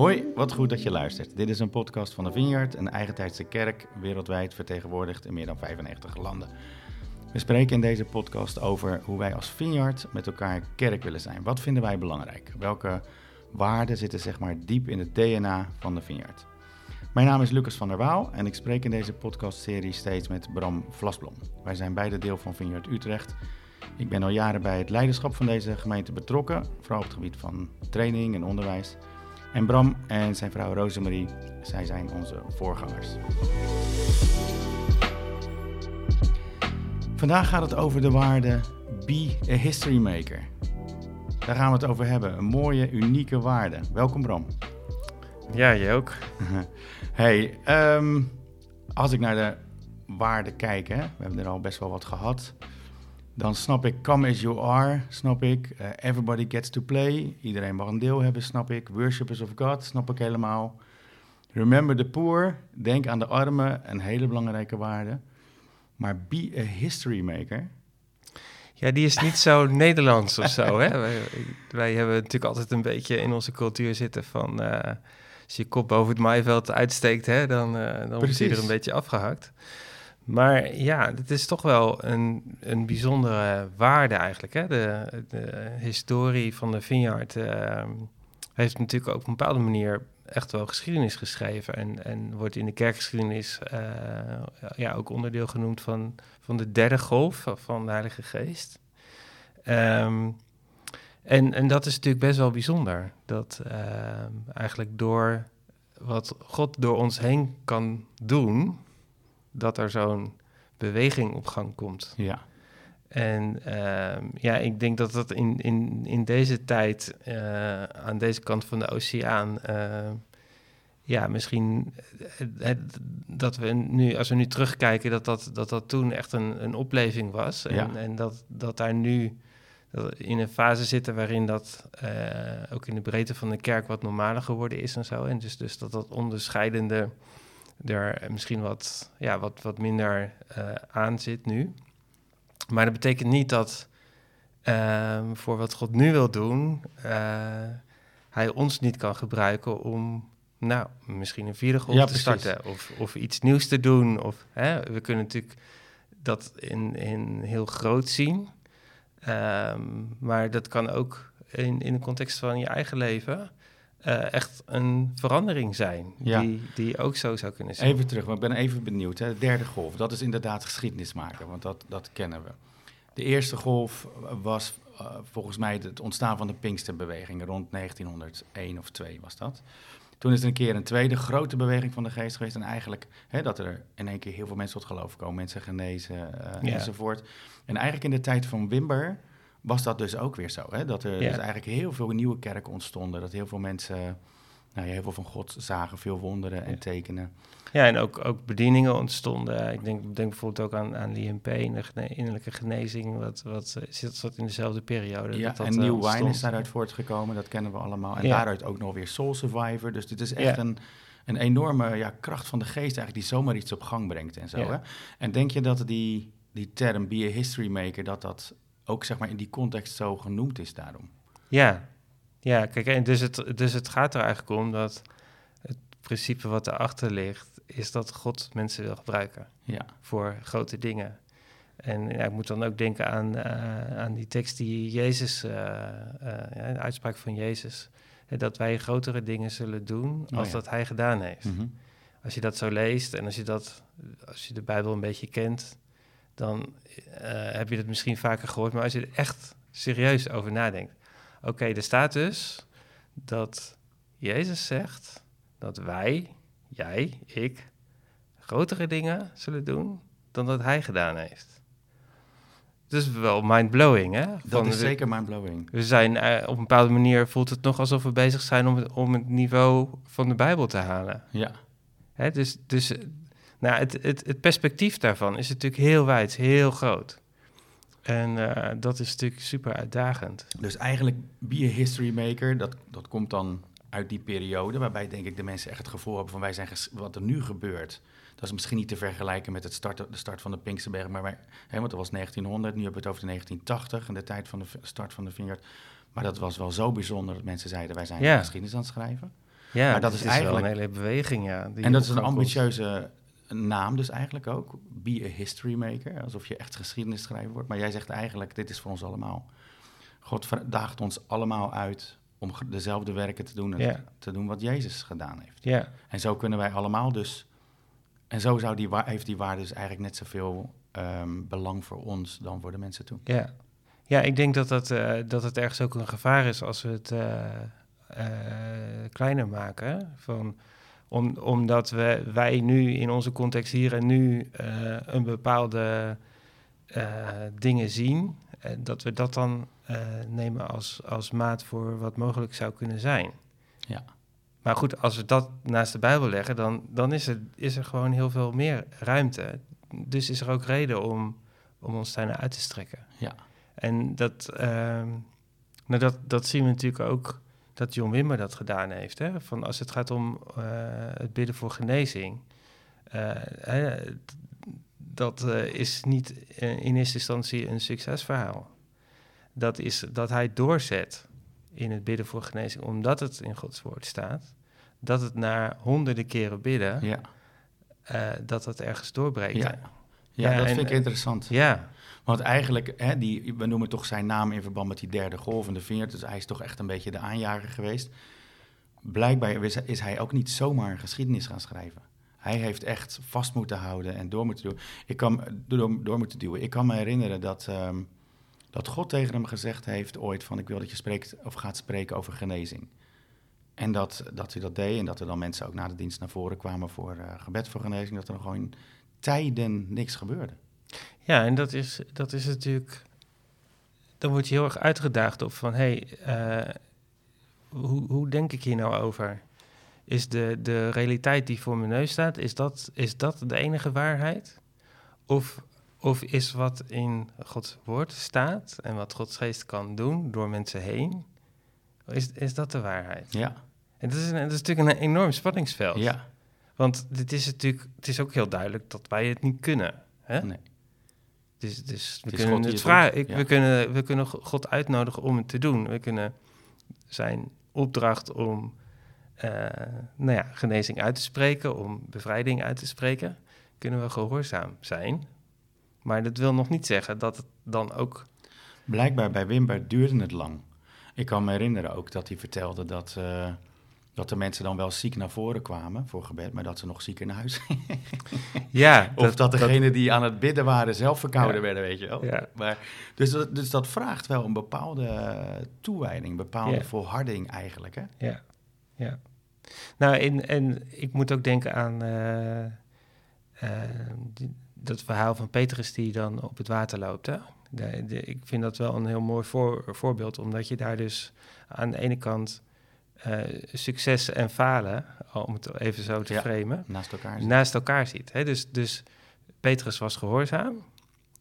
Hoi, wat goed dat je luistert. Dit is een podcast van de Vineyard, een eigentijdse kerk, wereldwijd vertegenwoordigd in meer dan 95 landen. We spreken in deze podcast over hoe wij als Vineyard met elkaar kerk willen zijn. Wat vinden wij belangrijk? Welke waarden zitten zeg maar diep in het DNA van de Vineyard? Mijn naam is Lucas van der Waal en ik spreek in deze podcastserie steeds met Bram Vlasblom. Wij zijn beide deel van Vineyard Utrecht. Ik ben al jaren bij het leiderschap van deze gemeente betrokken, vooral op het gebied van training en onderwijs. En Bram en zijn vrouw Rosemarie, zij zijn onze voorgangers. Vandaag gaat het over de waarde Be a History Maker. Daar gaan we het over hebben. Een mooie, unieke waarde. Welkom Bram. Ja, je ook. Hey, ehm, als ik naar de waarden kijk, hè, we hebben er al best wel wat gehad. Dan snap ik Come As You Are, snap ik. Uh, everybody Gets To Play, iedereen mag een deel hebben, snap ik. Worshippers of God, snap ik helemaal. Remember the Poor, denk aan de armen, een hele belangrijke waarde. Maar Be a History Maker... Ja, die is niet zo Nederlands of zo. Hè? Wij, wij, hebben natuurlijk altijd een beetje in onze cultuur zitten van... Uh, als je kop boven het maaiveld uitsteekt, hè, dan, uh, dan wordt hij er een beetje afgehakt. Maar ja, het is toch wel een, een bijzondere waarde eigenlijk. Hè? De, de historie van de Vineyard uh, heeft natuurlijk op een bepaalde manier echt wel geschiedenis geschreven. En, en wordt in de kerkgeschiedenis uh, ja, ook onderdeel genoemd van, van de derde golf van de Heilige Geest. Um, en, en dat is natuurlijk best wel bijzonder. Dat uh, eigenlijk door wat God door ons heen kan doen, dat er zo'n beweging op gang komt. Ja. En uh, ja, ik denk dat dat in, in, in deze tijd, uh, aan deze kant van de oceaan, uh, ja, misschien het, dat we nu, als we nu terugkijken, dat dat, dat, dat toen echt een, een opleving was. En, Ja. en dat, dat daar nu dat in een fase zitten waarin dat ook in de breedte van de kerk wat normaler geworden is en zo. En dus, dus dat dat onderscheidende er misschien wat, ja, wat, wat minder uh, aan zit nu. Maar dat betekent niet dat uh, voor wat God nu wil doen, uh, hij ons niet kan gebruiken om, nou, misschien een vierde golf Ja, te precies. starten of, of iets nieuws te doen. Of, hè, we kunnen natuurlijk dat in, in heel groot zien, um, maar dat kan ook in, in de context van je eigen leven uh, echt een verandering zijn, Ja. die, die ook zo zou kunnen zijn. Even terug, maar ik ben even benieuwd. Hè. De derde golf, dat is inderdaad geschiedenis maken, want dat, dat kennen we. De eerste golf was uh, volgens mij het ontstaan van de Pinksterbeweging rond 1901 of 2 was dat. Toen is er een keer een tweede grote beweging van de geest geweest. En eigenlijk hè, dat er in één keer heel veel mensen tot geloof komen, mensen genezen uh, Ja. enzovoort. En eigenlijk in de tijd van Wimber was dat dus ook weer zo. Hè? Dat er Ja. dus eigenlijk heel veel nieuwe kerken ontstonden. Dat heel veel mensen nou, ja, heel veel van God zagen, veel wonderen en Ja. tekenen. Ja, en ook, ook bedieningen ontstonden. Ik denk, denk bijvoorbeeld ook aan, aan de gene innerlijke genezing, wat, wat eh, zit wat in dezelfde periode. Ja, dat dat, en eh, New ontstond. Wine is daaruit voortgekomen, dat kennen we allemaal. En Ja. daaruit ook nog weer Soul Survivor. Dus dit is echt Ja. een, een enorme ja, kracht van de geest eigenlijk die zomaar iets op gang brengt en zo. Ja. Hè? En denk je dat die, die term be a history maker, dat dat ook zeg maar in die context zo genoemd is daarom? Ja, ja kijk, en dus het, dus het gaat er eigenlijk om dat het principe wat erachter ligt, is dat God mensen wil gebruiken Ja, voor grote dingen. En ja, ik moet dan ook denken aan, eh, aan die tekst die Jezus, eh, eh, ja, de uitspraak van Jezus, dat wij grotere dingen zullen doen Oh als ja. dat hij gedaan heeft. Mhm. Als je dat zo leest en als je, dat, als je de Bijbel een beetje kent, dan eh, heb je dat misschien vaker gehoord. Maar als je er echt serieus over nadenkt. Oké, er staat dus dat Jezus zegt dat wij, jij, ik, grotere dingen zullen doen dan dat hij gedaan heeft. Dus wel mind-blowing, hè? dat is zeker mindblowing. we zijn eh, op een bepaalde manier voelt het nog alsof we bezig zijn om het, om het niveau van de Bijbel te halen. Ja, Hè, dus dus nou, het, het, het perspectief daarvan is natuurlijk heel wijd, heel groot. En eh, dat is natuurlijk super uitdagend. dus eigenlijk be a history maker, dat, dat komt dan uit die periode, waarbij denk ik de mensen echt het gevoel hebben van wij zijn wat er nu gebeurt. Dat is misschien niet te vergelijken met het start, de start van de Pinksterberg, maar wij, hè, want dat was 1900, nu hebben we het over de 1980 en de tijd van de start van de Vineyard. Maar dat was wel zo bijzonder dat mensen zeiden wij zijn Ja. geschiedenis aan het schrijven. Ja, maar dat is, eigenlijk een hele beweging, ja. en dat is een ambitieuze naam dus eigenlijk ook. Be a history maker, alsof je echt geschiedenis schrijver wordt. Maar jij zegt eigenlijk, dit is voor ons allemaal. God daagt ons allemaal uit om dezelfde werken te doen, en te doen wat Jezus gedaan heeft. Ja. En zo kunnen wij allemaal dus... En zo zou die, heeft die waarde dus eigenlijk net zoveel um, belang voor ons dan voor de mensen toe. Ja, ja ik denk dat, dat, uh, dat het ergens ook een gevaar is als we het uh, uh, kleiner maken. Van, om, omdat we, wij nu in onze context hier en nu een bepaalde dingen zien, dat we dat dan nemen als, als maat voor wat mogelijk zou kunnen zijn. Ja. Maar goed, als we dat naast de Bijbel leggen, dan, dan is, er, is er gewoon heel veel meer ruimte dus is er ook reden om, om ons daarna uit te strekken. Ja. En dat, uh, nou dat, dat zien we natuurlijk ook dat John Wimmer dat gedaan heeft. Hè? Van als het gaat om uh, het bidden voor genezing. Uh, dat uh, is niet in eerste instantie een succesverhaal. Dat is dat hij doorzet in het bidden voor genezing, omdat het in Gods woord staat. Dat het na honderden keren bidden. Ja dat dat ergens doorbreekt. Ja, ja, dat vind ik interessant. Ja. Want eigenlijk, hè, die, we noemen toch zijn naam in verband met die derde golf en de vinger. Dus hij is toch echt een beetje de aanjager geweest. Blijkbaar is hij ook niet zomaar geschiedenis gaan schrijven. Hij heeft echt vast moeten houden en door moeten doen. Ik kan, door, door moeten duwen. Ik kan me herinneren dat, um, dat God tegen hem gezegd heeft ooit van... ik wil dat je spreekt of gaat spreken over genezing. En dat, dat hij dat deed en dat er dan mensen ook na de dienst naar voren kwamen voor uh, gebed voor genezing, dat er gewoon tijden niks gebeurde. Ja, en dat is, dat is natuurlijk. Dan word je heel erg uitgedaagd op van hé, hey, uh, hoe, hoe denk ik hier nou over? Is de, de realiteit die voor mijn neus staat, is dat, is dat de enige waarheid? Of, of is wat in Gods woord staat en wat Gods geest kan doen door mensen heen, is, is dat de waarheid? Ja. En dat is, een, dat is natuurlijk een enorm spanningsveld. Ja. Want dit is natuurlijk, het is ook heel duidelijk dat wij het niet kunnen. Hè? Nee. Dus, dus we kunnen het vragen. Ik, we, kunnen, we kunnen God uitnodigen om het te doen. We kunnen zijn opdracht om uh, nou ja, genezing uit te spreken, om bevrijding uit te spreken, kunnen we gehoorzaam zijn. Maar dat wil nog niet zeggen dat het dan ook. Blijkbaar bij Wimber duurde het lang. Ik kan me herinneren ook dat hij vertelde dat. Uh, dat de mensen dan wel ziek naar voren kwamen voor gebed, maar dat ze nog ziek in huis. Ja. of dat, dat degenen die aan het bidden waren zelf verkouden werden, weet je wel. Ja. Maar, dus, dat, dus dat vraagt wel een bepaalde toewijding, een bepaalde ja. volharding eigenlijk, hè? Ja, ja. Nou, en, en ik moet ook denken aan uh, uh, die, dat verhaal van Petrus die dan op het water loopt, hè? De, de, ik vind dat wel een heel mooi voor, voorbeeld, omdat je daar dus aan de ene kant uh, succes en falen, om het even zo te ja, framen, naast elkaar ziet. Naast elkaar ziet hè? Dus, dus Petrus was gehoorzaam.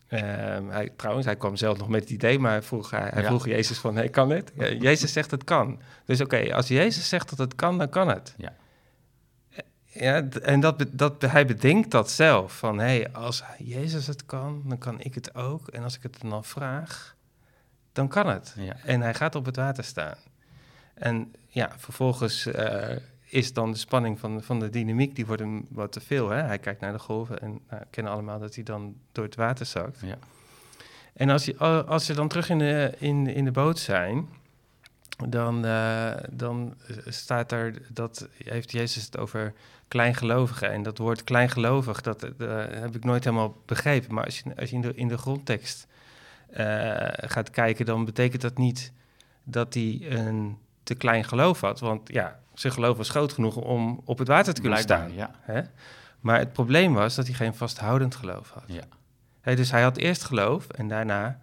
Uh, hij, trouwens, hij kwam zelf nog met het idee, maar vroeg, hij, hij ja. vroeg Jezus van, hey, kan het? Ja, Jezus zegt het kan. Dus oké, okay, als Jezus zegt dat het kan, dan kan het. Ja. Ja, en dat, dat, hij bedenkt dat zelf. Van, hé, hey, als Jezus het kan, dan kan ik het ook. En als ik het dan vraag, dan kan het. Ja. En hij gaat op het water staan. En ja, vervolgens uh, is dan de spanning van, van de dynamiek, die wordt hem wat te veel. Hè? Hij kijkt naar de golven en nou, we kennen allemaal dat hij dan door het water zakt. Ja. En als, je, als ze dan terug in de, in, in de boot zijn, dan, uh, dan staat er, dat heeft Jezus het over kleingelovigen. En dat woord kleingelovig, dat uh, heb ik nooit helemaal begrepen. Maar als je, als je in, de, in de grondtekst gaat kijken, dan betekent dat niet dat hij een te klein geloof had. Want ja, zijn geloof was groot genoeg om op het water te kunnen Blijkbaar, staan. Ja. Hè? Maar het probleem was dat hij geen vasthoudend geloof had. Ja. Hè, dus hij had eerst geloof en daarna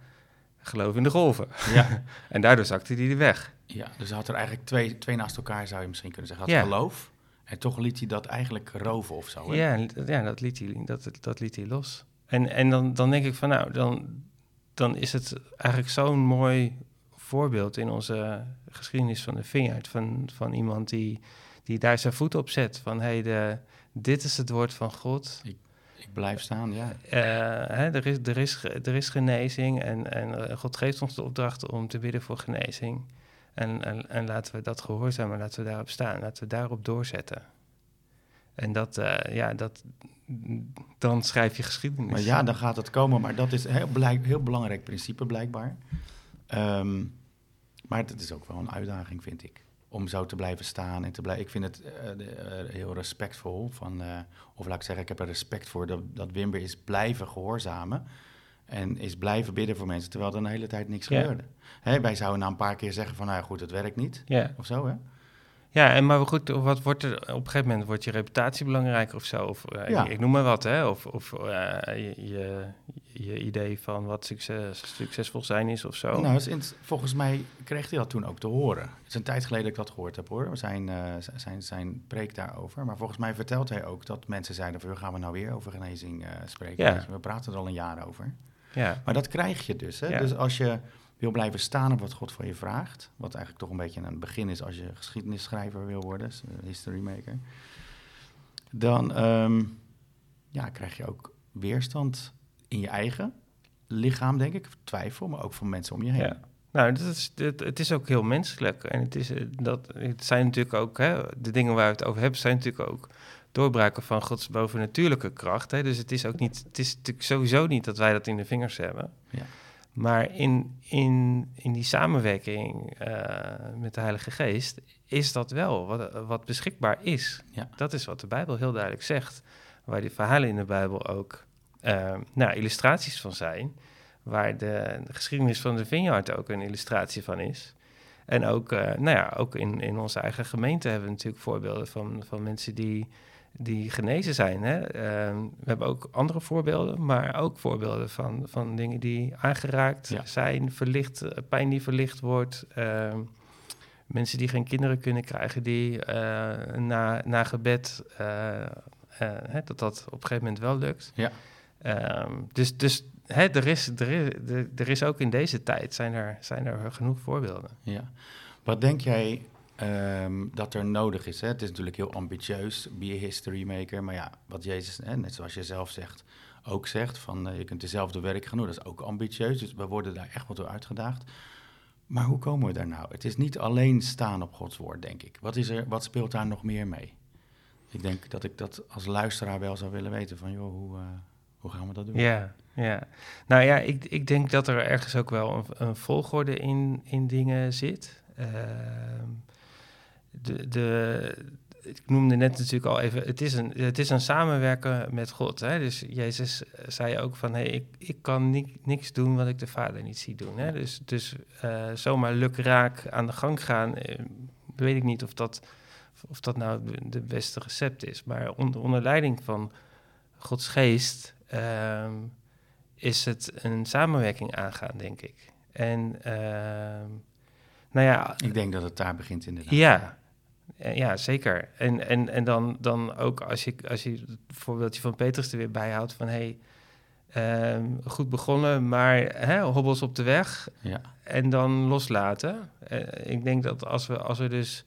geloof in de golven. Ja. en daardoor zakte hij er weg. Ja, dus hij had er eigenlijk twee, twee naast elkaar, zou je misschien kunnen zeggen. Hij had Ja. geloof en toch liet hij dat eigenlijk roven of zo. Hè? Ja, ja dat, liet hij, dat, dat liet hij los. En, en dan, dan denk ik van nou, dan, dan is het eigenlijk zo'n mooi voorbeeld in onze geschiedenis van de Vineyard. Van, van iemand die, die daar zijn voet op zet. Van hey, de, dit is het woord van God. Ik blijf staan, ja. Eh, hè, er, is, er, is, er is genezing en, en eh, God geeft ons de opdracht om te bidden voor genezing. En, en, en laten we dat gehoorzamen, laten we daarop staan, laten we daarop doorzetten. En dat, uh, ja, dat, dan schrijf je geschiedenis. Maar ja, dan gaat het komen. Maar dat is een heel, blijk, heel belangrijk principe blijkbaar. Um, maar het is ook wel een uitdaging, vind ik. Om zo te blijven staan en te blijven. Ik vind het uh, uh, heel respectvol. Van, of laat ik zeggen, ik heb er respect voor dat, dat Wimber is blijven gehoorzamen. En is blijven bidden voor mensen, terwijl er een hele tijd niks gebeurde. Hè, wij zouden na een paar keer zeggen van, nou ja, goed, het werkt niet. Of zo, hè? Ja, en maar goed, wat wordt er op een gegeven moment wordt je reputatie belangrijker of zo? Of uh, ja. ik, noem maar wat, hè? Of, of uh, je, je, je, idee van wat succes, succesvol zijn is of zo. Nou, volgens mij kreeg hij dat toen ook te horen. Het is een tijd geleden dat ik dat gehoord heb hoor, zijn, uh, zijn, zijn preek daarover. Maar volgens mij vertelt hij ook dat mensen zeiden van, gaan we nou weer over genezing spreken? Ja. We praten er al een jaar over. Ja. Maar dat krijg je dus. Hè? Dus als je wil blijven staan op wat God van je vraagt, wat eigenlijk toch een beetje een begin is als je geschiedenisschrijver wil worden, history maker, dan um, ja, krijg je ook weerstand in je eigen lichaam, denk ik, twijfel, maar ook van mensen om je heen. Ja. Nou, dat is, dat, het is ook heel menselijk. En het, is, dat, het zijn natuurlijk ook, hè, de dingen waar we het over hebben, zijn natuurlijk ook doorbraken van Gods bovennatuurlijke kracht. Hè. Dus het is ook niet, het is natuurlijk sowieso niet dat wij dat in de vingers hebben. Ja. Maar in, in, in die samenwerking uh, met de Heilige Geest is dat wel wat, wat beschikbaar is. Ja. Dat is wat de Bijbel heel duidelijk zegt. Waar die verhalen in de Bijbel ook uh, nou, illustraties van zijn. Waar de, de, geschiedenis van de Vineyard ook een illustratie van is. En ook, uh, nou ja, ook in, in onze eigen gemeente hebben we natuurlijk voorbeelden van, van mensen die die genezen zijn. Hè? Uh, we hebben ook andere voorbeelden, maar ook voorbeelden van, van dingen die aangeraakt Ja. zijn, verlicht, uh, pijn die verlicht wordt. Uh, mensen die geen kinderen kunnen krijgen, die eh, na, na gebed, hè, dat dat op een gegeven moment wel lukt. Ja. Ehm, dus dus hè, er, is, er, is, er, er is ook in deze tijd zijn er, zijn er genoeg voorbeelden. Ja. Wat denk jij Um, dat er nodig is. Hè? Het is natuurlijk heel ambitieus, be a history maker. Maar ja, wat Jezus, hè, net zoals je zelf zegt, ook zegt, van uh, je kunt dezelfde werk gaan doen. Dat is ook ambitieus, dus we worden daar echt wel door uitgedaagd. Maar hoe komen we daar nou? Het is niet alleen staan op Gods woord, denk ik. Wat, is er, wat speelt daar nog meer mee? Ik denk dat ik dat als luisteraar wel zou willen weten van, joh, hoe, uh, hoe gaan we dat doen? Ja, ja. Nou ja, ik, ik denk dat er ergens ook wel een, een volgorde in, in dingen zit. Uh, de, de, ik noemde net natuurlijk al even, het is een, het is een samenwerken met God. Hè? Dus Jezus zei ook van, hey, ik, ik kan ni niks doen wat ik de Vader niet zie doen. Hè? Dus, dus uh, zomaar lukraak aan de gang gaan, uh, weet ik niet of dat, of dat nou de, beste recept is. Maar onder, onder leiding van Gods geest uh, is het een samenwerking aangaan, denk ik. En nou ja... Ik denk dat het daar begint inderdaad. Ja, ja, zeker. En, en, en dan, dan ook als je, als je het voorbeeldje van Petrus er weer bijhoudt van... hey, um, goed begonnen, maar hè, hobbels op de weg ja. en dan loslaten. Uh, ik denk dat als we, als we dus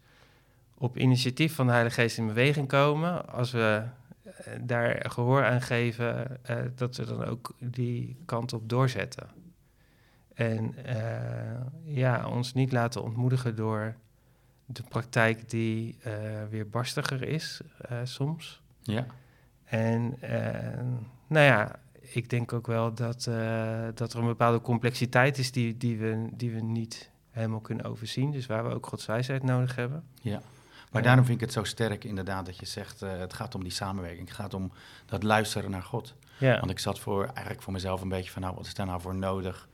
op initiatief van de Heilige Geest in beweging komen... als we uh, daar gehoor aan geven, uh, dat we dan ook die kant op doorzetten. En ja, ons niet laten ontmoedigen door de praktijk die uh, weer barstiger is uh, soms. Ja. En uh, nou ja, ik denk ook wel dat, dat er een bepaalde complexiteit is die, die, we, die we niet helemaal kunnen overzien. Dus waar we ook Gods wijsheid nodig hebben. Ja. Maar daarom vind ik het zo sterk inderdaad dat je zegt, het gaat om die samenwerking. Het gaat om dat luisteren naar God. Ja. Want ik zat voor, eigenlijk voor mezelf een beetje van, nou, wat is daar nou voor nodig?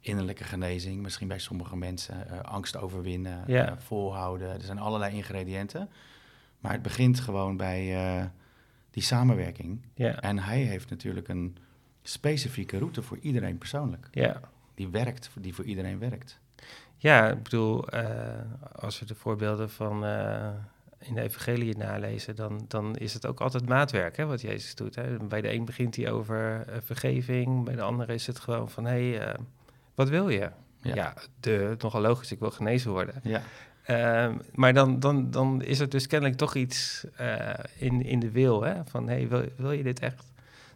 Innerlijke genezing, misschien bij sommige mensen uh, angst overwinnen, ja. uh, volhouden. Er zijn allerlei ingrediënten. Maar het begint gewoon bij uh, die samenwerking. Ja. En hij heeft natuurlijk een specifieke route voor iedereen persoonlijk. Ja. Die werkt, die voor iedereen werkt. Ja, ik bedoel, als we de voorbeelden van in de evangelie nalezen, dan, dan is het ook altijd maatwerk hè, wat Jezus doet. Hè. Bij de een begint hij over vergeving, bij de andere is het gewoon van... Hey, wat wil je? Ja, ja de, nogal logisch, ik wil genezen worden. Ja. Uh, maar dan, dan, dan is er dus kennelijk toch iets uh, in, in de wil, hè? van hey, wil, wil je dit echt?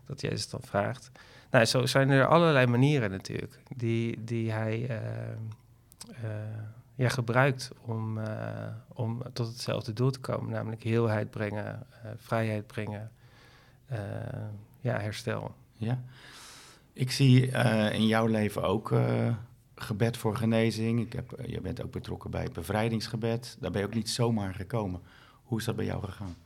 Dat Jezus dan vraagt. Nou, zo zijn er allerlei manieren natuurlijk die, die hij uh, ja, gebruikt om, om tot hetzelfde doel te komen, namelijk heelheid brengen, vrijheid brengen, ja, herstel. Ja. Ik zie in jouw leven ook gebed voor genezing. Ik heb, je bent ook betrokken bij het bevrijdingsgebed. Daar ben je ook niet zomaar gekomen. Hoe is dat bij jou gegaan?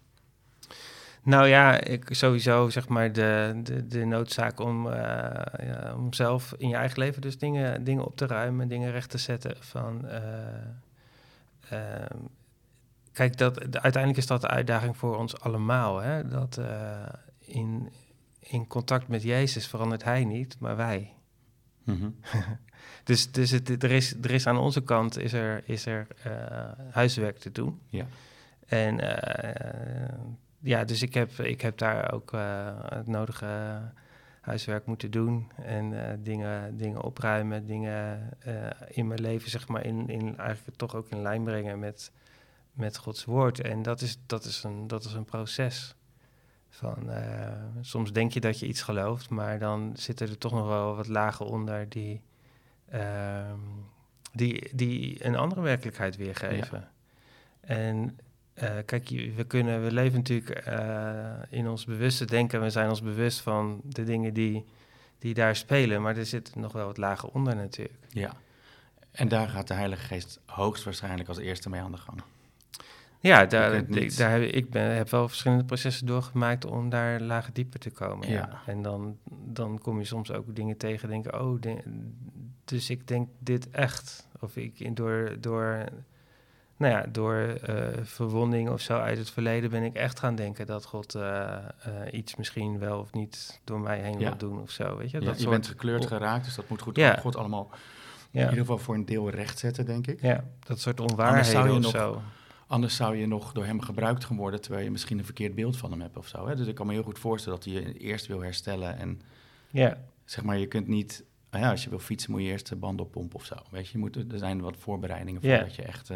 Nou ja, ik, sowieso zeg maar de, de, de noodzaak om, ja, om zelf in je eigen leven dus dingen, dingen op te ruimen, dingen recht te zetten. Van, uh, kijk, dat, uiteindelijk is dat de uitdaging voor ons allemaal. Hè? Dat eh, in, in contact met Jezus verandert Hij niet, maar wij. Mm dus dus het, er, is, er is aan onze kant is er, is er huiswerk te doen. Ja. En ja, dus ik heb, ik heb daar ook uh, het nodige huiswerk moeten doen. En dingen, dingen opruimen, dingen in mijn leven, zeg maar, in, in eigenlijk toch ook in lijn brengen met, met Gods woord. En dat is, dat is, een, dat is een proces. Van, soms denk je dat je iets gelooft, maar dan zitten er toch nog wel wat lagen onder die, ehm, die, die een andere werkelijkheid weergeven. Ja. En uh, kijk, we, kunnen, we leven natuurlijk uh, in ons bewuste denken. We zijn ons bewust van de dingen die, die daar spelen. Maar er zit nog wel wat lager onder natuurlijk. Ja, en daar gaat de Heilige Geest hoogstwaarschijnlijk als eerste mee aan de gang. Ja, daar, daar heb, ik ben, heb wel verschillende processen doorgemaakt om daar lager dieper te komen. Ja. En dan, dan kom je soms ook dingen tegen denken, oh, dus ik denk dit echt. Of ik door, door nou ja, door uh, verwonding of zo uit het verleden ben ik echt gaan denken dat God uh, uh, iets misschien wel of niet door mij heen wil doen of zo. Weet je, ja, dat je bent gekleurd geraakt, dus dat moet goed ja. God allemaal in ieder geval voor een deel recht zetten, denk ik. Ja, dat soort onwaarheden of zo. Anders zou je nog door hem gebruikt gaan worden, terwijl je misschien een verkeerd beeld van hem hebt of zo. Hè? Dus ik kan me heel goed voorstellen dat hij je eerst wil herstellen en ja. zeg maar, je kunt niet nou ja, als je wil fietsen moet je eerst de banden oppompen of zo. Weet je, je moet, er zijn wat voorbereidingen voordat je echt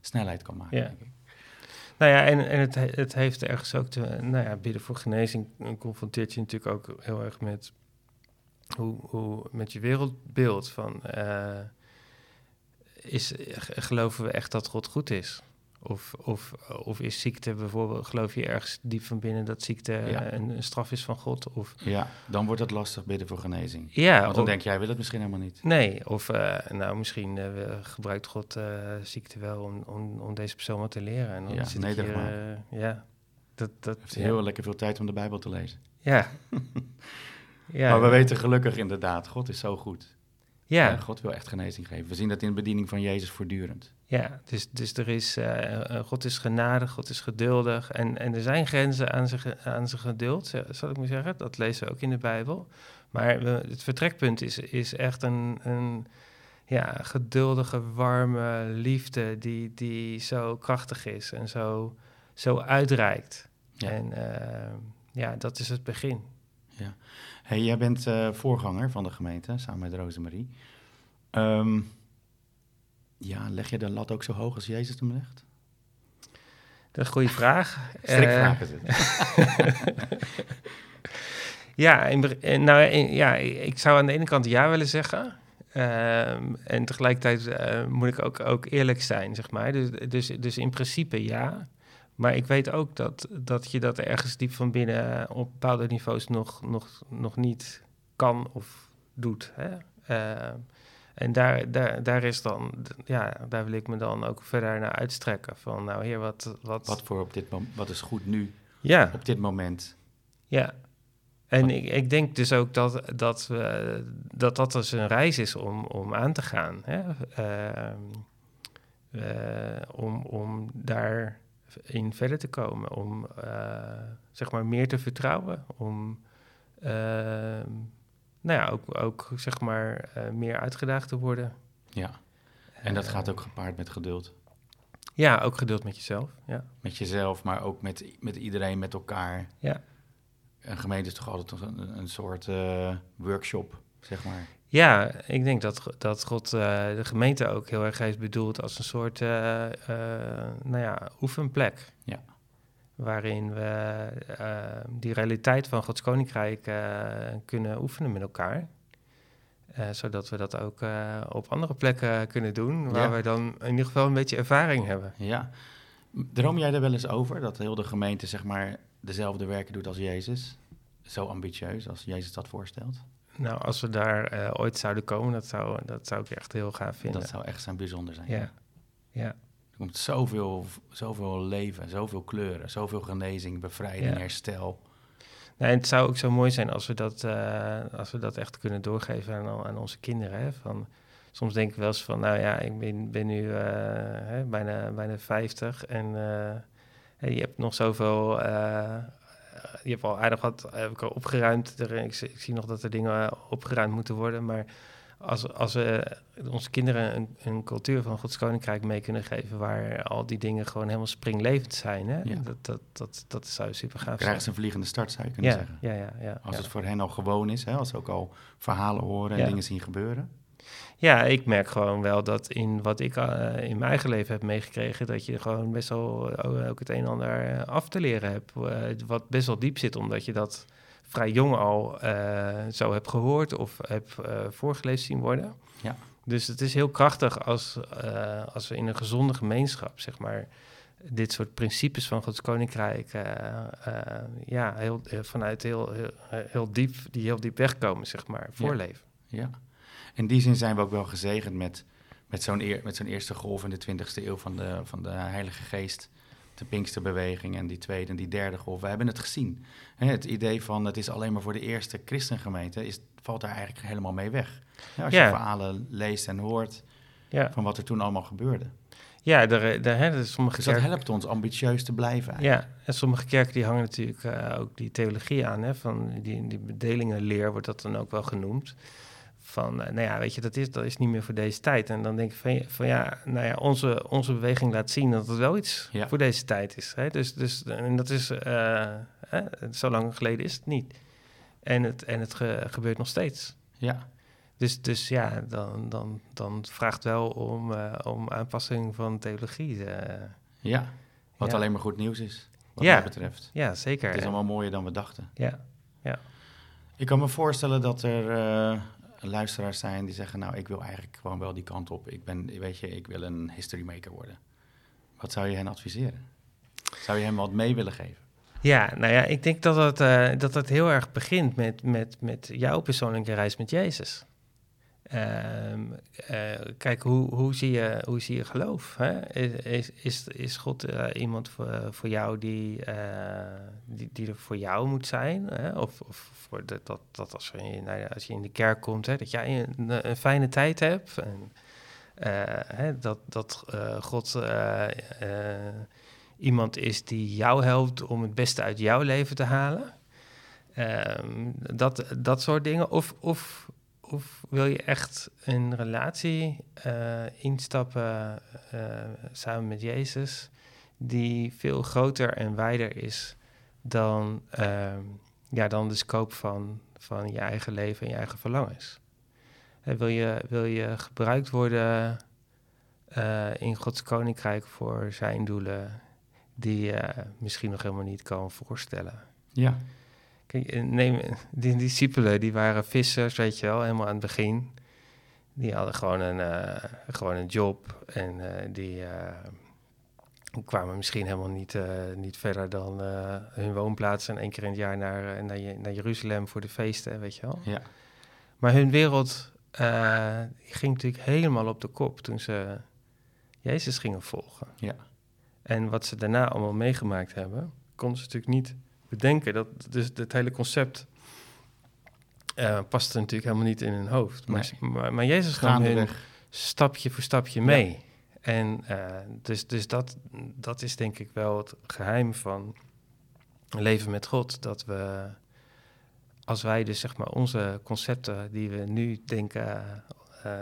snelheid kan maken. Denk ik. Nou ja, en, en het, het heeft ergens ook te. Nou ja, bidden voor genezing confronteert je natuurlijk ook heel erg met. Hoe, hoe met je wereldbeeld van. Uh, is, geloven we echt dat God goed is? Of, of, of is ziekte bijvoorbeeld, geloof je ergens diep van binnen dat ziekte een, een, straf is van God? Of, ja, dan wordt het lastig bidden voor genezing. Ja, Want dan denk jij, wil het misschien helemaal niet. Nee, of uh, nou, misschien uh, gebruikt God uh, ziekte wel om, om, om, deze persoon wat te leren. En dan ja, nederig maar. ja, dat, dat, heeft heel lekker veel tijd om de Bijbel te lezen. Ja. ja. Maar we weten gelukkig inderdaad, God is zo goed. Ja. God wil echt genezing geven. We zien dat in de bediening van Jezus voortdurend. Ja, dus, dus er is, uh, God is genadig, God is geduldig. En, en er zijn grenzen aan zijn, aan zijn geduld, zal ik maar zeggen. Dat lezen we ook in de Bijbel. Maar het vertrekpunt is, is echt een, een ja, geduldige, warme liefde die, die zo krachtig is en zo, zo uitreikt. Ja. En uh, ja, dat is het begin. Ja. Hey, jij bent uh, voorganger van de gemeente, samen met Rosemarie. Um, ja, leg je de lat ook zo hoog als Jezus hem legt? Dat is een goede vraag. Strikvraag is het. ja, in, nou, ja, ik zou aan de ene kant ja willen zeggen. Ehm, en tegelijkertijd uh, moet ik ook, ook eerlijk zijn, zeg maar. Dus, dus, dus in principe ja. Maar ik weet ook dat, dat je dat ergens diep van binnen op bepaalde niveaus nog, nog, nog niet kan of doet. Hè? Uh, en daar, daar, daar is dan, ja, daar wil ik me dan ook verder naar uitstrekken. Van nou heer, wat... Wat, wat, voor op dit wat is goed nu? Ja. Op dit moment? Ja. En ik, ik denk dus ook dat dat, we, dat, dat dus een reis is om, om aan te gaan. Hè? Uh, uh, om, om daarin verder te komen. Om uh, zeg maar meer te vertrouwen. Om ehm, nou ja, ook, ook zeg maar uh, meer uitgedaagd te worden. Ja, en dat gaat ook gepaard met geduld. Ja, ook geduld met jezelf. Ja. Met jezelf, maar ook met, met iedereen, met elkaar. Ja. Een gemeente is toch altijd een, een soort uh, workshop, zeg maar. Ja, ik denk dat, dat God uh, de gemeente ook heel erg heeft bedoeld als een soort nou ja, oefenplek. Ja waarin we uh, die realiteit van Gods Koninkrijk uh, kunnen oefenen met elkaar. zodat we dat ook op andere plekken kunnen doen, waar we dan in ieder geval een beetje ervaring hebben. Ja. Droom jij er wel eens over dat heel de gemeente zeg maar dezelfde werken doet als Jezus? Zo ambitieus als Jezus dat voorstelt? Nou, als we daar uh, ooit zouden komen, dat zou, dat zou ik echt heel gaaf vinden. Dat zou echt zijn bijzonder zijn. Ja. ja. Er komt zoveel, zoveel leven, zoveel kleuren, zoveel genezing, bevrijding, herstel. Nou, en het zou ook zo mooi zijn als we dat, uh, als we dat echt kunnen doorgeven aan, aan onze kinderen. Hè? Van, soms denk ik wel eens van, nou ja, ik ben, ben nu uh, hè, bijna, bijna 50 en je hebt nog zoveel je hebt al aardig wat heb ik al opgeruimd. Ik, ik, zie nog dat er dingen opgeruimd moeten worden. Maar als, als we onze kinderen een, een, cultuur van Gods Koninkrijk mee kunnen geven... waar al die dingen gewoon helemaal springlevend zijn... Hè? Dat, dat, dat, dat zou super gaaf zijn. Krijgen ze een vliegende start, zou je kunnen ja, zeggen. Ja, ja, ja, als het voor hen al gewoon is, hè? als ze ook al verhalen horen en dingen zien gebeuren. Ja, ik merk gewoon wel dat in wat ik uh, in mijn eigen leven heb meegekregen, dat je gewoon best wel uh, ook het een en ander uh, af te leren hebt. wat best wel diep zit, omdat je dat vrij jong al zo hebt gehoord of hebt voorgelezen zien worden. Ja. Dus het is heel krachtig als, als we in een gezonde gemeenschap, zeg maar, dit soort principes van Gods Koninkrijk, ja, heel, vanuit heel, heel, heel, diep, die heel diep wegkomen, zeg maar, voorleven. ja in die zin zijn we ook wel gezegend met, met zo'n eer, met zo'n eerste golf in de 20e eeuw van de, van de Heilige Geest. De Pinksterbeweging en die tweede en die derde golf. We hebben het gezien. het idee van het is alleen maar voor de eerste christengemeente is, valt daar eigenlijk helemaal mee weg. als je verhalen leest en hoort ja. van wat er toen allemaal gebeurde. Ja, hè, sommige dus dat helpt ons ambitieus te blijven. Ja, en sommige kerken die hangen natuurlijk uh, ook die theologie aan. Hè, van die, die bedelingenleer wordt dat dan ook wel genoemd van, eh, nou ja, weet je, dat is, dat is niet meer voor deze tijd. En dan denk ik van, van ja, nou ja, onze, onze beweging laat zien dat het wel iets voor deze tijd is. Hè? Dus, dus, en dat is, uh, zo lang geleden is het niet. En het, en het gebeurt nog steeds. Ja. Dus, dus ja, dan, dan, dan vraagt wel om, uh, om aanpassing van theologie. ja, wat alleen maar goed nieuws is, wat ja. mij betreft. Ja, zeker. Het is allemaal mooier dan we dachten. Ja, ja. Ik kan me voorstellen dat er luisteraars zijn die zeggen, nou, ik wil eigenlijk gewoon wel die kant op. Ik ben, weet je, ik wil een history maker worden. Wat zou je hen adviseren? Zou je hem wat mee willen geven? Ja, nou ja, ik denk dat het, dat het heel erg begint met, met, met jouw persoonlijke reis met Jezus. Uh, kijk, hoe, hoe, zie je, hoe zie je geloof? Hè? Is, is, is God uh, iemand voor, voor jou die, die, die, er voor jou moet zijn? Hè? Of, of voor dat, dat als, je, nou als je in de kerk komt, hè, dat jij een, een fijne tijd hebt. En, hè, dat dat God iemand is die jou helpt om het beste uit jouw leven te halen. Ehm, dat, dat soort dingen. Of, of of wil je echt een relatie uh, instappen uh, samen met Jezus, die veel groter en wijder is dan, uh, ja, dan de scope van, van je eigen leven en je eigen verlangens? En wil, je, wil je gebruikt worden in Gods koninkrijk voor zijn doelen, die je misschien nog helemaal niet kan voorstellen? Ja. Kijk, eh, neem, die discipelen, die waren vissers, weet je wel, helemaal aan het begin. Die hadden gewoon een, uh, gewoon een job en uh, die uh, kwamen misschien helemaal niet, niet verder dan hun woonplaats en één keer in het jaar naar, naar, naar, Jeruzalem voor de feesten, weet je wel. Ja. Maar hun wereld ging natuurlijk helemaal op de kop toen ze Jezus gingen volgen. Ja. En wat ze daarna allemaal meegemaakt hebben, konden ze natuurlijk niet bedenken. Dat, dus het hele concept uh, past er natuurlijk helemaal niet in hun hoofd. Maar, maar, maar, Jezus nam hun stapje voor stapje mee. En uh, dus, dus dat, dat is denk ik wel het geheim van leven met God. Dat we, als wij dus zeg maar onze concepten die we nu denken, uh,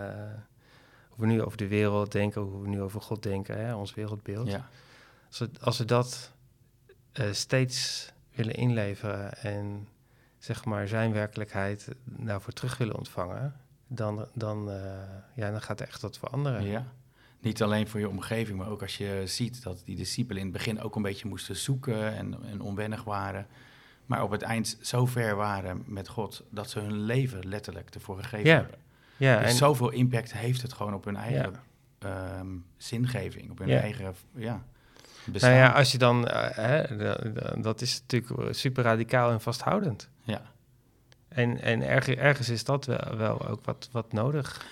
hoe we nu over de wereld denken, hoe we nu over God denken, hè, ons wereldbeeld. Ja. Als, we, als we dat steeds willen inleveren en zeg maar zijn werkelijkheid daarvoor terug willen ontvangen, dan, dan, uh, ja, dan gaat echt wat veranderen. Ja. Niet alleen voor je omgeving, maar ook als je ziet dat die discipelen in het begin ook een beetje moesten zoeken en, en onwennig waren. Maar op het eind zo ver waren met God dat ze hun leven letterlijk ervoor gegeven hebben. Ja, dus en zoveel impact heeft het gewoon op hun eigen ehm, zingeving, op hun eigen ja, bestaan. Nou ja, als je dan, uh, hè, dat is natuurlijk super radicaal en vasthoudend. Ja. En, en ergens is dat wel, wel ook wat, wat nodig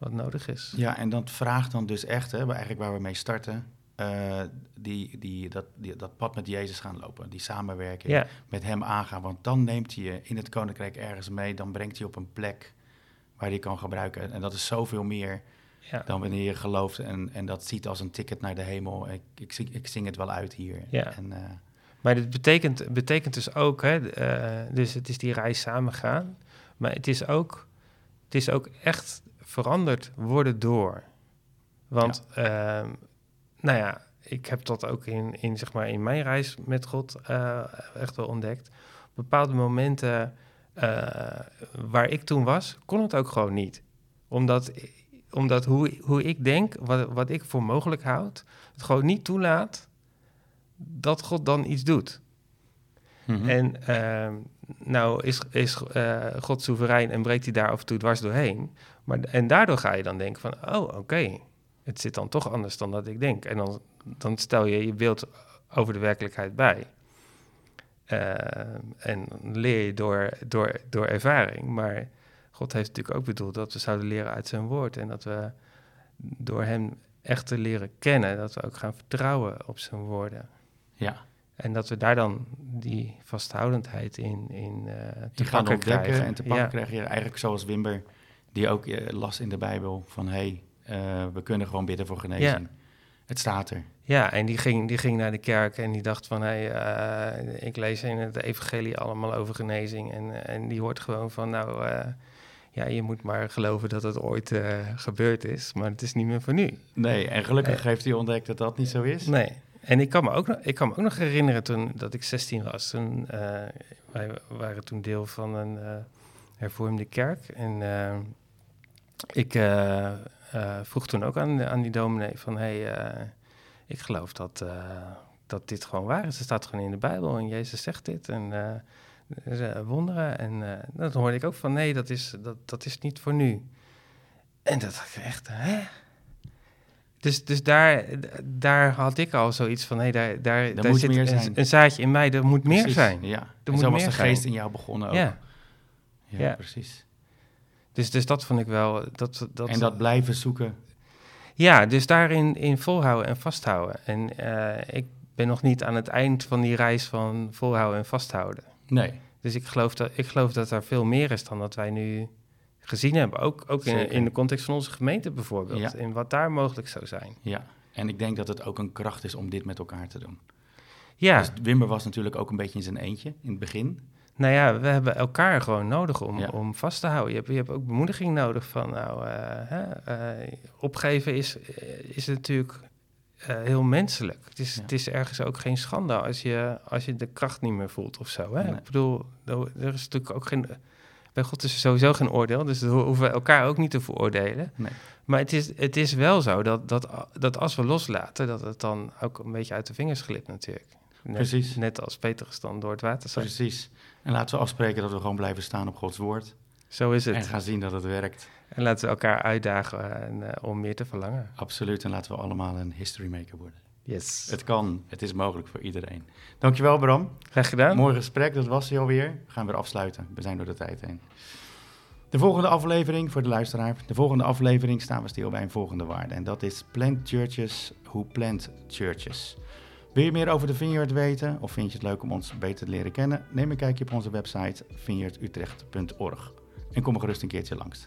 wat nodig is. Ja, en dat vraagt dan dus echt, hè, eigenlijk waar we mee starten, uh, die, die, dat, die, dat pad met Jezus gaan lopen. Die samenwerking met hem aangaan. Want dan neemt hij je in het koninkrijk ergens mee. Dan brengt hij op een plek waar hij kan gebruiken. En dat is zoveel meer ja. dan wanneer je gelooft en, en dat ziet als een ticket naar de hemel. Ik, ik, zing, ik zing het wel uit hier. Ja. En, uh, maar dit betekent, betekent dus ook, hè, uh, dus het is die reis samen gaan. Maar het is ook, het is ook echt veranderd worden door. Want, ja. Uh, nou ja, ik heb dat ook in, in, zeg maar, in mijn reis met God uh, echt wel ontdekt. Bepaalde momenten uh, waar ik toen was, kon het ook gewoon niet. Omdat, omdat hoe, hoe ik denk, wat, wat ik voor mogelijk houd, het gewoon niet toelaat dat God dan iets doet. Mm -hmm. En uh, nou is, is uh, God soeverein en breekt hij daar af en toe dwars doorheen. Maar, en daardoor ga je dan denken van, oh oké, okay, het zit dan toch anders dan dat ik denk. En dan, dan stel je je beeld over de werkelijkheid bij. Uh, en leer je door, door, door ervaring. Maar God heeft natuurlijk ook bedoeld dat we zouden leren uit zijn woord. En dat we door hem echt te leren kennen, dat we ook gaan vertrouwen op zijn woorden. Ja. En dat we daar dan die vasthoudendheid in, in uh, te gaan ontdekken krijgen. en te pakken ja. krijgen. Ja, eigenlijk zoals Wimber, die ook uh, las in de Bijbel van... hé, hey, uh, we kunnen gewoon bidden voor genezing. Ja. Het staat er. Ja, en die ging, die ging naar de kerk en die dacht van... hé, hey, ik lees in het evangelie allemaal over genezing. En, en die hoort gewoon van, nou... ja, je moet maar geloven dat het ooit gebeurd is, maar het is niet meer voor nu. Nee, en gelukkig heeft hij ontdekt dat dat niet zo is. Nee, en ik kan, me ook, ik kan me ook nog herinneren toen dat ik 16 was. Toen, uh, wij waren toen deel van een uh, hervormde kerk. En ik vroeg toen ook aan, aan die dominee van... hey, ik geloof dat, dat dit gewoon waar is. Het staat gewoon in de Bijbel en Jezus zegt dit. En wonderen. En dat hoorde ik ook van nee, dat is, dat, dat is niet voor nu. En dat dacht ik echt, hè? Dus, dus daar, daar had ik al zoiets van, hé, daar, daar, daar zit een, een, zaadje in mij, er moet precies, meer zijn. Ja, er moet zo was de geest in jou begonnen ook. Ja, ja, ja. precies. Dus, dus dat vond ik wel... Dat, dat, en dat blijven zoeken. Ja, dus daarin in volhouden en vasthouden. En uh, ik ben nog niet aan het eind van die reis van volhouden en vasthouden. Nee. Dus ik geloof dat, ik geloof dat er veel meer is dan dat wij nu gezien hebben. Ook, ook in, in, de context van onze gemeente bijvoorbeeld. Ja. In wat daar mogelijk zou zijn. Ja, en ik denk dat het ook een kracht is om dit met elkaar te doen. Ja. Dus Wimber was natuurlijk ook een beetje in zijn eentje in het begin. Nou ja, we hebben elkaar gewoon nodig om, ja. om vast te houden. Je hebt, je hebt ook bemoediging nodig van, nou, uh, hè, uh, opgeven is, is natuurlijk uh, heel menselijk. Het is, ja. het is ergens ook geen schande als je, als je de kracht niet meer voelt of zo. Hè? Nee. Ik bedoel, er is natuurlijk ook geen bij God is er sowieso geen oordeel, dus dat hoeven we elkaar ook niet te veroordelen. Nee. Maar het is, het is wel zo dat, dat, dat als we loslaten, dat het dan ook een beetje uit de vingers glipt natuurlijk. Net, Precies. Net als Petrus dan door het water. Precies. En laten we afspreken dat we gewoon blijven staan op Gods woord. Zo is het. En gaan zien dat het werkt. En laten we elkaar uitdagen en, uh, om meer te verlangen. Absoluut. En laten we allemaal een history maker worden. Yes. Het kan, het is mogelijk voor iedereen. Dankjewel Bram. Graag gedaan. Mooi gesprek, dat was hij alweer. We gaan weer afsluiten, we zijn door de tijd heen. De volgende aflevering voor de luisteraar. De volgende aflevering staan we stil bij een volgende waarde. En dat is Plant Churches Who Plant Churches. Wil je meer over de Vineyard weten of vind je het leuk om ons beter te leren kennen? Neem een kijkje op onze website vineyardutrecht.org en kom er gerust een keertje langs.